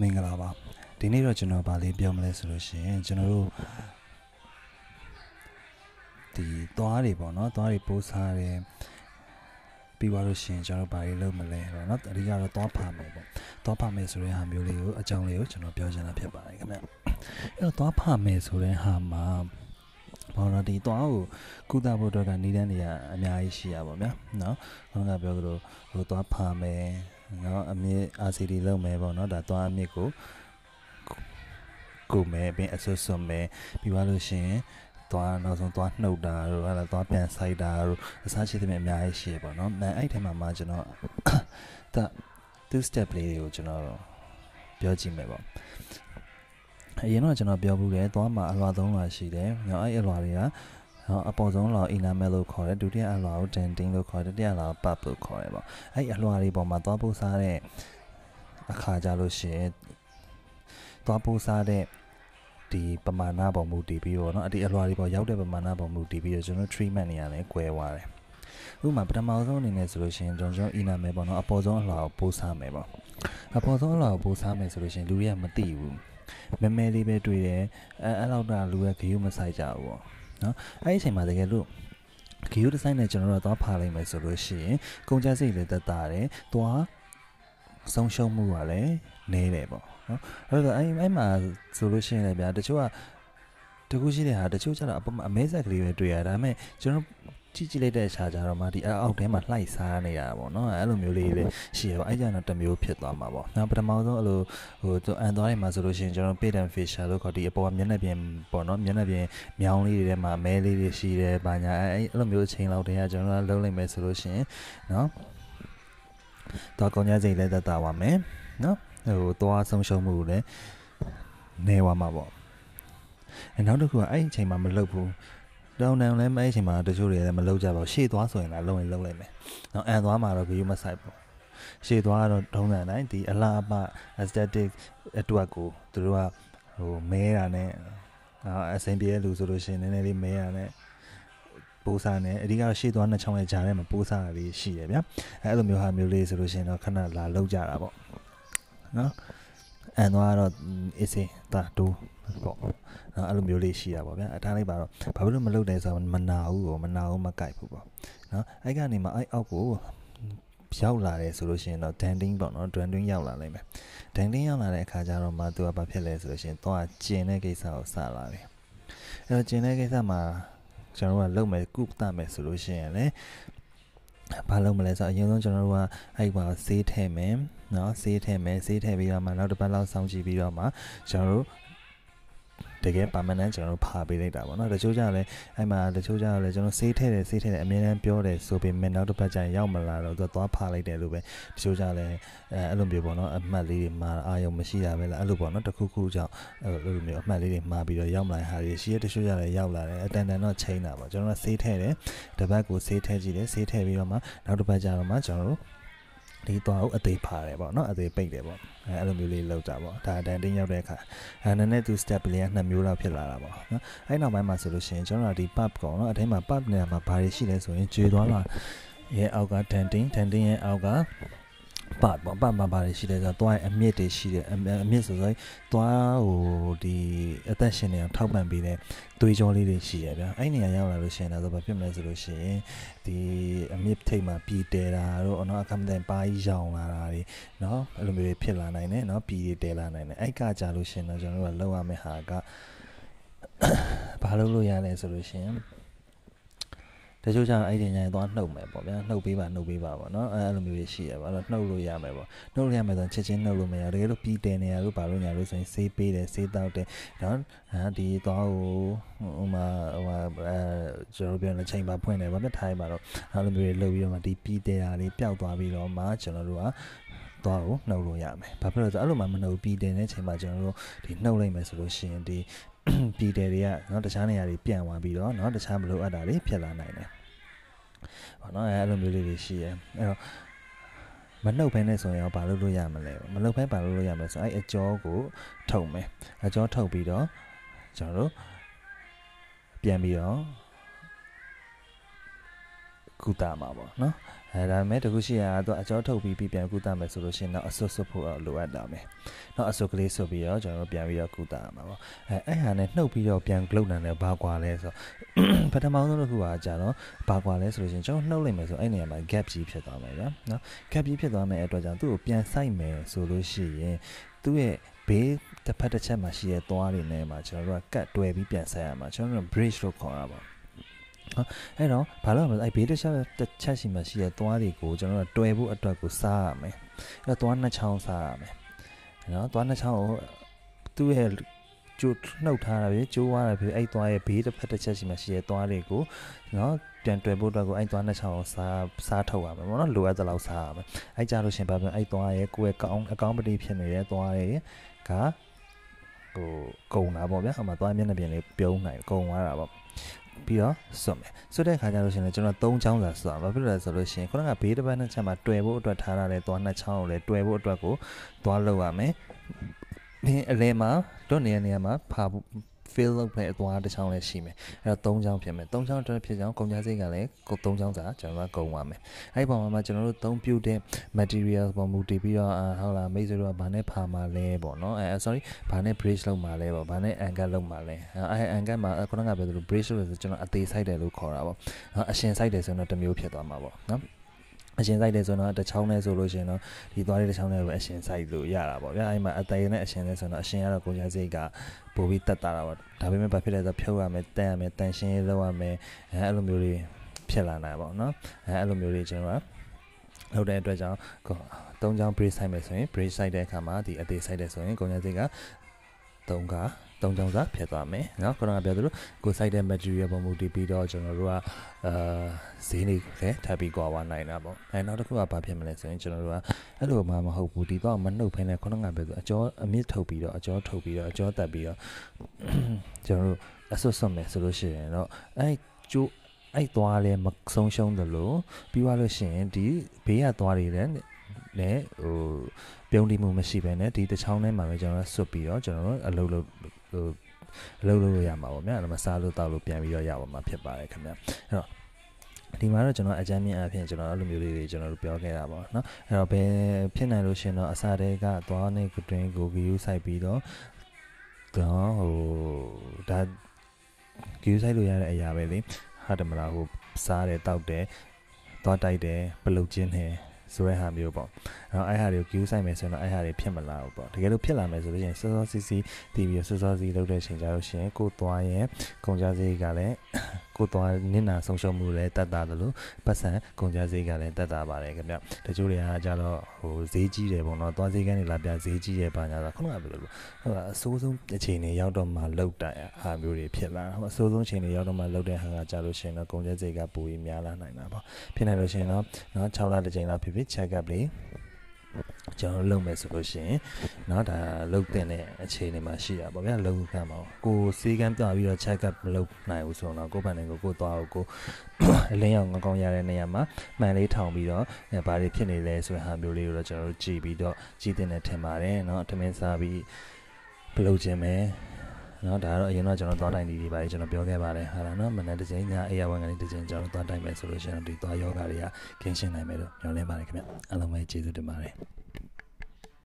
မင်္ဂလာပါဒီနေ့တော့ကျွန်တော်ဗာလေးပြောမလဲဆိုလို့ရှိရင်ကျွန်တော်တို့ဒီသွားတွေပေါ့နော်သွားတွေပိုးစားတယ်ပြီးသွားလို့ရှိရင်ကျွန်တော်ဗာလေးလုပ်မလဲပေါ့နော်အဓိကတော့သွားဖာမယ်ပေါ့သွားဖာမယ်ဆိုတဲ့ဟာမျိုးလေးကိုအကြောင်းလေးကိုကျွန်တော်ပြောချင်တာဖြစ်ပါတယ်ခင်ဗျအဲ့တော့သွားဖာမယ်ဆိုတဲ့ဟာမှာဘာလို့ဒီသွားကိုကုသဖို့အတွက်ကနည်းလမ်းတွေကအများကြီးရှိရပါဗျာနော်ခုနကပြောသလိုဟိုသွားဖာမယ် နော်အမြင့် RCD လုံးမယ်ပေါ့နော်ဒါသွားအမြင့်ကိုကိုမယ်ပင်အဆွတ်ဆွတ်မယ်ပြီးပါလို့ရှိရင်သွားနောက်ဆုံးသွားနှုတ်တာတို့ဟာလာသွားပြန်ဆိုင်တာတို့အစားရှိသမျှအများကြီးရှိရပေါ့နော်။မန်အဲ့ထဲမှာမှကျွန်တော်ဒါသူ step လေးတွေကိုကျွန်တော်ပြောကြည့်မယ်ပေါ့။အရင်တော့ကျွန်တော်ပြောဘူးတယ်သွားမှာအလွာ၃လွာရှိတယ်။ညောအဲ့အလွာတွေက အပေါ်ဆုံးလွာ inner mel လို့ခေါ်တယ်ဒုတိယအလွာကို denting လို့ခေါ်တယ်တတိယအလွာကို pub လို့ခေါ်တယ်ပေါ့။အဲ့အလွာတွေပေါ်မှာသွားပို့စားတဲ့အခါကြလို့ရှိရင်သွားပို့စားတဲ့ဒီပမာဏပေါ်မူတည်ပြီးတော့เนาะအဒီအလွာတွေပေါ်ရောက်တဲ့ပမာဏပေါ်မူတည်ပြီးတော့ကျွန်တော် treatment နေရတယ်꿰သွားတယ်ဥပမာပထမဆုံးအနေနဲ့ဆိုလို့ရှိရင်ကျွန်တော် inner mel ပေါ့เนาะအပေါ်ဆုံးအလွာကိုပို့စားမယ်ပေါ့အပေါ်ဆုံးအလွာကိုပို့စားမယ်ဆိုလို့ရှိရင်လူတွေကမသိဘူးမဲမဲလေးပဲတွေ့တယ်အဲအဲ့လောက်တာလူရဲ့ဂယုမဆိုင်ကြဘူးပေါ့ နော်အဲ့ဒီအချိန်မှာတကယ်လို့ဂယုဒီဇိုင်းနဲ့ကျွန်တော်တို့သွားဖာလိုက်မယ်ဆိုလို့ရှိရင်ကုန်ကြစိတ်လည်းတက်တာတယ်သွားဆုံးရှုံးမှုကလည်းနည်းတယ်ပေါ့နော်အဲ့တော့အဲ့အဲ့မှာဆိုလို့ရှိရင်လည်းဗျာတချို့ကတခုရှိတဲ့ဟာတချို့ကျတော့အပအမဲဆက်ကလေးပဲတွေ့ရဒါပေမဲ့ကျွန်တော် ကြည့်ကြည့်လိုက်တဲ့အခါကျတော့မှဒီအောက်ထဲမှာလှိုက်စားနေတာပေါ့နော်အဲ့လိုမျိုးလေးလေးရှိရပါအဲ့ကြတော့တစ်မျိုးဖြစ်သွားမှာပေါ့နောက်ပထမဆုံးအဲ့လိုဟိုအန်သွားနေမှာဆိုလို့ရှိရင်ကျွန်တော် paid and fisher လို့ခေါ်ဒီအပေါ်ကမျက်နှာပြင်ပေါ့နော်မျက်နှာပြင်မြောင်းလေးတွေထဲမှာမဲလေးတွေရှိတယ်ဘာညာအဲ့အဲ့လိုမျိုးအချိန်လောက်တည်းကကျွန်တော်လုံးလိုက်မယ်ဆိုလို့ရှိရင်နော်တော့ကောင်းကြစိတ်လည်းသက်သာပါမယ်နော်ဟိုသွားဆုံးရှုံးမှုလည်းနေသွားမှာပေါ့အဲနောက်တစ်ခုကအဲ့အချိန်မှာမလုပ်ဘူး တောင်းတန်လည်းမအဲ့အချိန်မှာတချို့တွေလည်းမလုပ်ကြပါဘူးရှေ့သွားဆိုရင်လည်းလုံးရင်လုံးလိုက်မယ်။နော်အန်သွားမှာတော့ဂရုမစိုက်ဘူး။ရှေ့သွားကတော့ထုံးစံတိုင်းဒီအလားအပ aesthetic အတွက်ကိုသူတို့ကဟိုမဲတာနဲ့နော်အစင်ပြေလူဆိုလို့ရှိရင်နည်းနည်းလေးမဲတာနဲ့ပိုးစားနေအဓိကတော့ရှေ့သွားနှစ်ချောင်းရဲ့ဂျာထဲမှာပိုးစားတာလေးရှိရဗျာအဲအဲ့လိုမျိုးဟာမျိုးလေးဆိုလို့ရှိရင်တော့ခဏလာလောက်ကြတာပေါ့နော် အန်သွားတော့အေးစေးတာတူပေါ့နော်အဲ့လိုမျိုးလေးရှိတာပေါ့ဗျာအထားလိုက်ပါတော့ဘာဖြစ်လို့မလုပ်တယ်ဆိုတော့မနာဘူးကိုမနာဘူးမကြိုက်ဘူးပေါ့နော်အဲ့ကနေမှအဲ့အောက်ကိုရောက်လာတယ်ဆိုလို့ရှိရင်တော့ danding ပေါ့နော် danding ရောက်လာနိုင်မယ် danding ရောက်လာတဲ့အခါကျတော့မှသူကဘာဖြစ်လဲဆိုလို့ရှိရင်သွားကျင်တဲ့ကိစ္စကိုစလာတယ်အဲ့တော့ကျင်တဲ့ကိစ္စမှာကျွန်တော်တို့ကလုပ်မယ်ကုသမယ်ဆိုလို့ရှိရင်လည်း ဘာလုပ်မလဲဆိုတော့အရင်ဆုံးကျွန်တော်တို့ကအဲ့ဒီမှာဈေးထည့်မယ်နော်ဈေးထည့်မယ်ဈေးထည့်ပြီးတော့မှနောက်တစ်ပတ်လောက်စောင့်ကြည့်ပြီးတော့မှကျွန်တော်တို့ တကယ် permanent ကျွန်တော်တို့ဖာပေးလိုက်တာပေါ့နော်တချို့ကြလည်းအဲ့မှာတချို့ကြလည်းကျွန်တော်ဆေးထဲတယ်ဆေးထဲတယ်အများအားပြောတယ်ဆိုပေမဲ့နောက်တစ်ပတ်ကျရင်ရောက်မလာတော့သူသွားဖာလိုက်တယ်လို့ပဲတချို့ကြလည်းအဲအဲ့လိုမျိုးပေါ့နော်အမှတ်လေးတွေမှာအာယုံမရှိတာပဲလားအဲ့လိုပေါ့နော်တခုခုကြောင့်အဲ့လိုမျိုးအမှတ်လေးတွေမှာပြီးတော့ရောက်မလာဟာတွေရှိရတချို့ကြလည်းရောက်လာတယ်အတန်တန်တော့ချိန်တာပေါ့ကျွန်တော်ကဆေးထဲတယ်တပတ်ကိုဆေးထဲကြည့်တယ်ဆေးထဲပြီးတော့မှနောက်တစ်ပတ်ကျတော့မှကျွန်တော်တို့ ဒီသွားကိုအသေးဖာတယ်ပေါ့နော်အသေးပိတ်တယ်ပေါ့အဲအဲ့လိုမျိုးလေးလောက်ကြပေါ့ဒါတန်တင်းရောက်တဲ့အခါအဲနည်းနည်းသူ step လေးကနှစ်မျိုးလောက်ဖြစ်လာတာပေါ့နော်အဲ့နောက်ပိုင်းမှာဆိုလို့ရှိရင်ကျွန်တော်တို့ဒီ pub ကောင်နော်အထဲမှာ pub နေရာမှာဘာတွေရှိလဲဆိုရင်ကျွေသွားလာရဲ့အောက်ကတန်တင်းတန်တင်းရဲ့အောက်က ပတ်ပေါ့ပတ်မှာပါတယ်ရှိတယ်ဆိုတော့သွားအမြင့်တွေရှိတယ်အမြင့်ဆိုဆိုသွားဟိုဒီအသက်ရှင်နေအောင်ထောက်ပံ့ပေးတဲ့သွေးကြောလေးတွေရှိရဗျာအဲ့နေရာရောက်လာလို့ရှိရင်တော့ဘာဖြစ်မလဲဆိုလို့ရှိရင်ဒီအမြင့်ထိတ်မှာပြည်တဲတာတို့အနော်အခမ်းတဲ့ပါးကြီးရောင်လာတာတွေနော်အဲ့လိုမျိုးတွေဖြစ်လာနိုင်တယ်နော်ပြည်တွေတဲလာနိုင်တယ်အဲ့ကကြလို့ရှိရင်တော့ကျွန်တော်တို့ကလောက်ရမယ့်ဟာကဘာလုပ်လို့ရလဲဆိုလို့ရှိရင် တချို့ကျတော့အဲ့ဒီညရင်သွားနှုတ်မယ်ပေါ့ဗျာနှုတ်ပေးပါနှုတ်ပေးပါပေါ့နော်အဲအဲ့လိုမျိုးတွေရှိရပါတော့နှုတ်လို့ရမယ်ပေါ့နှုတ်လို့ရမယ်ဆိုရင်ချက်ချင်းနှုတ်လို့မရတကယ်လို့ပြီးတယ်နေရလို့ပါလို့ညာလို့ဆိုရင်ဆေးပေးတယ်ဆေးတောက်တယ်နော်ဟာဒီသွားကိုဟိုမှာဟိုအဲကျွန်တော်ပြောနေချိန်ပါဖွင့်တယ်ဗောဗျထိုင်းပါတော့အဲ့လိုမျိုးတွေလုပ်ပြီးတော့မှဒီပြီးတယ်ဟာလေးပျောက်သွားပြီးတော့မှကျွန်တော်တို့ကသွားကိုနှုတ်လို့ရမယ်။ဘာဖြစ်လို့လဲဆိုတော့အဲ့လိုမှမနှုတ်ပြီးတင်တဲ့ချိန်မှာကျွန်တော်တို့ဒီနှုတ်လိုက်မယ်ဆိုလို့ရှိရင်ဒီ ပြည်တယ်တွေကเนาะတခြားနေရာတွေပြန့်သွားပြီးတော့เนาะတခြားမလိုအပ်တာတွေဖြစ်လာနိုင်တယ်။ဟောเนาะအဲ့လိုမျိုးလေးတွေရှိရဲ။အဲ့တော့မနှုတ်ဖဲနဲ့ဆိုရင်ရောဘာလုပ်လို့ရမလဲမလုပ်ဖဲဘာလုပ်လို့ရမလဲဆိုအဲ့အကြောကိုထုတ်မယ်အကြောထုတ်ပြီးတော့ကျွန်တော်တို့ပြန်ပြီးတော့ ကုသမှာပေါ့နော်အဲဒါပေမဲ့တခုရှိရတော့အကြောထုတ်ပြီးပြီးပြန်ကုသမယ်ဆိုလို့ရှိရင်တော့အဆွတ်ဆွတ်ဖို့လိုအပ်တာမယ်။နောက်အဆွတ်ကလေးဆွတ်ပြီးတော့ကျွန်တော်တို့ပြန်ပြီးတော့ကုသရမှာပေါ့။အဲအဲ့ဟာနဲ့နှုတ်ပြီးတော့ပြန်ဂလုတ်နံနဲ့ဘာကွာလဲဆိုပထမဆုံးတစ်ခုကကြာတော့ဘာကွာလဲဆိုလို့ရှိရင်ကျွန်တော်နှုတ်လိုက်မယ်ဆိုအဲ့နေရာမှာ gap ကြီးဖြစ်သွားမယ်ဗျာ။နော် gap ကြီးဖြစ်သွားမယ်အတွက်ကြောင့်သူ့ကိုပြန်ဆိုင်မယ်ဆိုလို့ရှိရင်သူ့ရဲ့ဘေးတစ်ဖက်တစ်ချက်မှာရှိတဲ့သွားတွေနဲ့မှာကျွန်တော်တို့ကကတ်တွယ်ပြီးပြန်ဆက်ရမှာကျွန်တော်တို့ bridge လို့ခေါ်တာပေါ့ဟုတ် အဲ့တော့ဘာလို့လဲအဲ့ဘေးတစ်ချက်တစ်ချက်ရှိမှရှိတဲ့သွားတွေကိုကျွန်တော်တို့တွယ်ဖို့အတွက်ကိုစားရမယ်အဲ့တော့သွားနှစ်ချောင်းစားရမယ်နော်သွားနှစ်ချောင်းကိုသူ့ရဲ့ကျိုးနှုတ်ထားတာပဲကျိုးသွားတာပဲအဲ့သွားရဲ့ဘေးတစ်ဖက်တစ်ချက်ရှိမှရှိတဲ့သွားတွေကိုနော်ပြန်တွယ်ဖို့အတွက်ကိုအဲ့သွားနှစ်ချောင်းကိုစားစားထုတ်ရမယ်ပေါ့နော်လိုအပ်သလောက်စားရမယ်အဲ့ကြလို့ရှင်ဘာပြောအဲ့သွားရဲ့ကိုယ့်ရဲ့ကောင်းအကောင်းပတိဖြစ်နေတဲ့သွားရဲ့ကဟိုကုံတာပေါ့ဗျာအမှသွားမျက်နှာပြင်လေးပြုံးနိုင်ကုံသွားတာပေါ့ ပြီးတော့စွတ်မယ်စွတ်တဲ့ခါကျလို့ရှိရင်ကျွန်တော်၃ချောင်းစာစွတ်အောင်ဘာဖြစ်လို့လဲဆိုလို့ရှိရင်ခုနကဘေးတစ်ပတ်နှစ်ချက်မှာတွယ်ဖို့အတွက်ထားရတဲ့သွားနှစ်ချောင်းကိုလည်းတွယ်ဖို့အတွက်ကိုသွားလောက်ရမယ်ဒီအလဲမှာတော့နေရာနေရာမှာဖာ fill လုပ်တဲ့အသွားတစ်ချောင်းလည်းရှိမယ်အဲ့တော့၃ချောင်းဖြစ်မယ်၃ချောင်းအတွက်ဖြစ်ချောင်းကုန်ကြစိတ်ကလည်းကို၃ချောင်းစာကျွန်တော်ကကုန်ပါမယ်အဲ့ဒီပုံမှာကျွန်တော်တို့သုံးပြုတ်တဲ့ material ပေါ်မူတည်ပြီးတော့ဟုတ်လားမိတ်ဆွေတို့ကဘာနဲ့ဖာမှာလဲပေါ့နော်အဲ sorry ဘာနဲ့ bridge လုပ်မှာလဲပေါ့ဘာနဲ့ angle လုပ်မှာလဲအဲ angle မှာခုနကပြောသလို bridge လို့ဆိုကျွန်တော်အသေးဆိုင်တယ်လို့ခေါ်တာပေါ့အရှင်ဆိုင်တယ်ဆိုတော့တစ်မျိုးဖြစ်သွားမှာပေါ့နော် အရှင်ဆိုင်တယ်ဆိုတော့တစ်ချောင်းနဲ့ဆိုလို့ရှိရင်တော့ဒီသွားလေးတစ်ချောင်းနဲ့ပဲအရှင်ဆိုင်လို့ရတာပေါ့ဗျာအဲ့မှာအသေးနဲ့အရှင်နဲ့ဆိုတော့အရှင်ကတော့ကိုကြီးစိတ်ကပို့ပြီးတက်တာတာပေါ့ဒါပေမဲ့ဘာဖြစ်လဲဆိုတော့ဖြုတ်ရမယ်တန်ရမယ်တန်ရှင်းလုပ်ရမယ်အဲအဲ့လိုမျိုးတွေဖြစ်လာနိုင်ပါပေါ့နော်အဲအဲ့လိုမျိုးတွေကျွန်တော်ကလုပ်တဲ့အတွက်ကြောင့်သုံးချောင်း brace ဆိုင်မယ်ဆိုရင် brace ဆိုင်တဲ့အခါမှာဒီအသေးဆိုင်တဲ့ဆိုရင်ကိုကြီးစိတ်က3က သုံးချောင်းစာဖြစ်သွားမယ်เนาะခုနကပြောသလိုကိုစိုက်တဲ့ material ပုံမူတည်ပြီးတော့ကျွန်တော်တို့ကအာဈေးနေလည်းထပ်ပြီးကွာဝနိုင်တာပေါ့အဲနောက်တစ်ခုကဘာဖြစ်မလဲဆိုရင်ကျွန်တော်တို့ကအဲ့လိုမှမဟုတ်ဘူးဒီတော့မနှုတ်ဖ ೇನೆ ခုနကပြောသလိုအကျော်အမြင့်ထုတ်ပြီးတော့အကျော်ထုတ်ပြီးတော့အကျော်တက်ပြီးတော့ကျွန်တော်တို့အဆွတ်ဆွတ်မယ်ဆိုလို့ရှိရင်တော့အဲ့ကျိုးအဲ့သွားလဲမဆုံးရှုံးသလိုပြီးသွားလို့ရှိရင်ဒီဘေးကသွားတွေလည်းနဲ့ဟိုပြုံးတိမှုမရှိဘဲနဲ့ဒီတစ်ချောင်းထဲမှာပဲကျွန်တော်ဆွတ်ပြီးတော့ကျွန်တော်တို့အလုပ်လုပ် ဟိုအလုပ်လုပ်လို့ရမှာပေါ့ဗျာအဲ့မှာစားလို့တောက်လို့ပြန်ပြီးတော့ရပါမှာဖြစ်ပါတယ်ခင်ဗျအဲ့တော့ဒီမှာတော့ကျွန်တော်အကြမ်းမြင့်အဖြစ်ကျွန်တော်အဲ့လိုမျိုးလေးတွေကျွန်တော်တို့ပြောခဲ့တာပေါ့နော်အဲ့တော့ဘယ်ဖြစ်နိုင်လို့ရှင်တော့အစားတဲကသွားနေတွင်ကိုဂီယူဆိုင်ပြီးတော့တော့ဟိုဒါဂီယူဆိုင်လို့ရတဲ့အရာပဲလေဟာတယ်မလားဟိုစားတယ်တောက်တယ်သွားတိုက်တယ်ပလုတ်ချင်းတယ် ဆိုတဲ့ဟာမျိုးပေါ့အဲ့တော့အဲ့ဟာတွေကို queue ဆိုင်မယ်ဆိုတော့အဲ့ဟာတွေဖြစ်မလာဘူးပေါ့တကယ်လို့ဖြစ်လာမယ်ဆိုလို့ရှိရင်စောစောစီးစီးတည်ပြီးစောစောစီးလုပ်တဲ့အချိန်ကြလို့ရှိရင်ကိုသွားရင်ကုန်ကြစည်ကလည်း ကိုသွားနင့်နာဆုံးရှုံးမှုလည်းတက်တာတယ်လို့ပတ်စံကုန်ကြစည်ကလည်းတက်တာပါတယ်ခင်ဗျတချို့တွေကကြတော့ဟိုဈေးကြီးတယ်ပေါ့နော်သွားဈေးကနေလာပြဈေးကြီးရဲ့ပါညာဆိုခုနကပြောလို့ဟုတ်လားအဆိုးဆုံးအချိန်တွေရောက်တော့မှလောက်တာဟာမျိုးတွေဖြစ်လာဟိုအဆိုးဆုံးအချိန်တွေရောက်တော့မှလောက်တဲ့ဟာကကြလို့ရှိရင်တော့ကုန်ကြစည်ကပူပြီးများလာနိုင်တာပေါ့ဖြစ်နိုင်လို့ရှိရင်တော့နော်6လတစ်ချိန်လောက်ဖြစ်ဖြစ် check up လေး ကျွန်တော်လုပ်မယ်ဆိုလို့ရှိရင်เนาะဒါလုပ်တဲ့အခြေအနေမှာရှိတာပေါ့ဗျာလုပ်ခံပါကိုစီကန်းပြပြီးတော့ check up မလုပ်နိုင်ဘူးဆိုတော့ကိုယ့်ဘန်တွေကိုကိုသွားကိုအလင်းရောင်ငကောင်းရတဲ့နေရာမှာမှန်လေးထောင်ပြီးတော့ဘာတွေဖြစ်နေလဲဆိုတဲ့ဟာမျိုးလေးကိုတော့ကျွန်တော်တို့ကြည့်ပြီးတော့ကြည့်တဲ့ထင်ပါတယ်เนาะအထမင်းစားပြီးဘလုပ်ခြင်းပဲနော်ဒါကတော့အရင်တော့ကျွန်တော်သွားတိုင်းဒီဒီပါလေကျွန်တော်ပြောခဲ့ပါတယ်ဟာလားနော်မနက်တစ်ချိန်ညအေးရဝန်ကနေတစ်ချိန်ကျွန်တော်သွားတိုင်းမယ်ဆိုလို့ရှိရင်ဒီသွားယောဂတွေကကင်းရှင်းနိုင်မယ်လို့ညွှန်လင်းပါတယ်ခင်ဗျအားလုံးပဲကျေးဇူးတင်ပါတယ်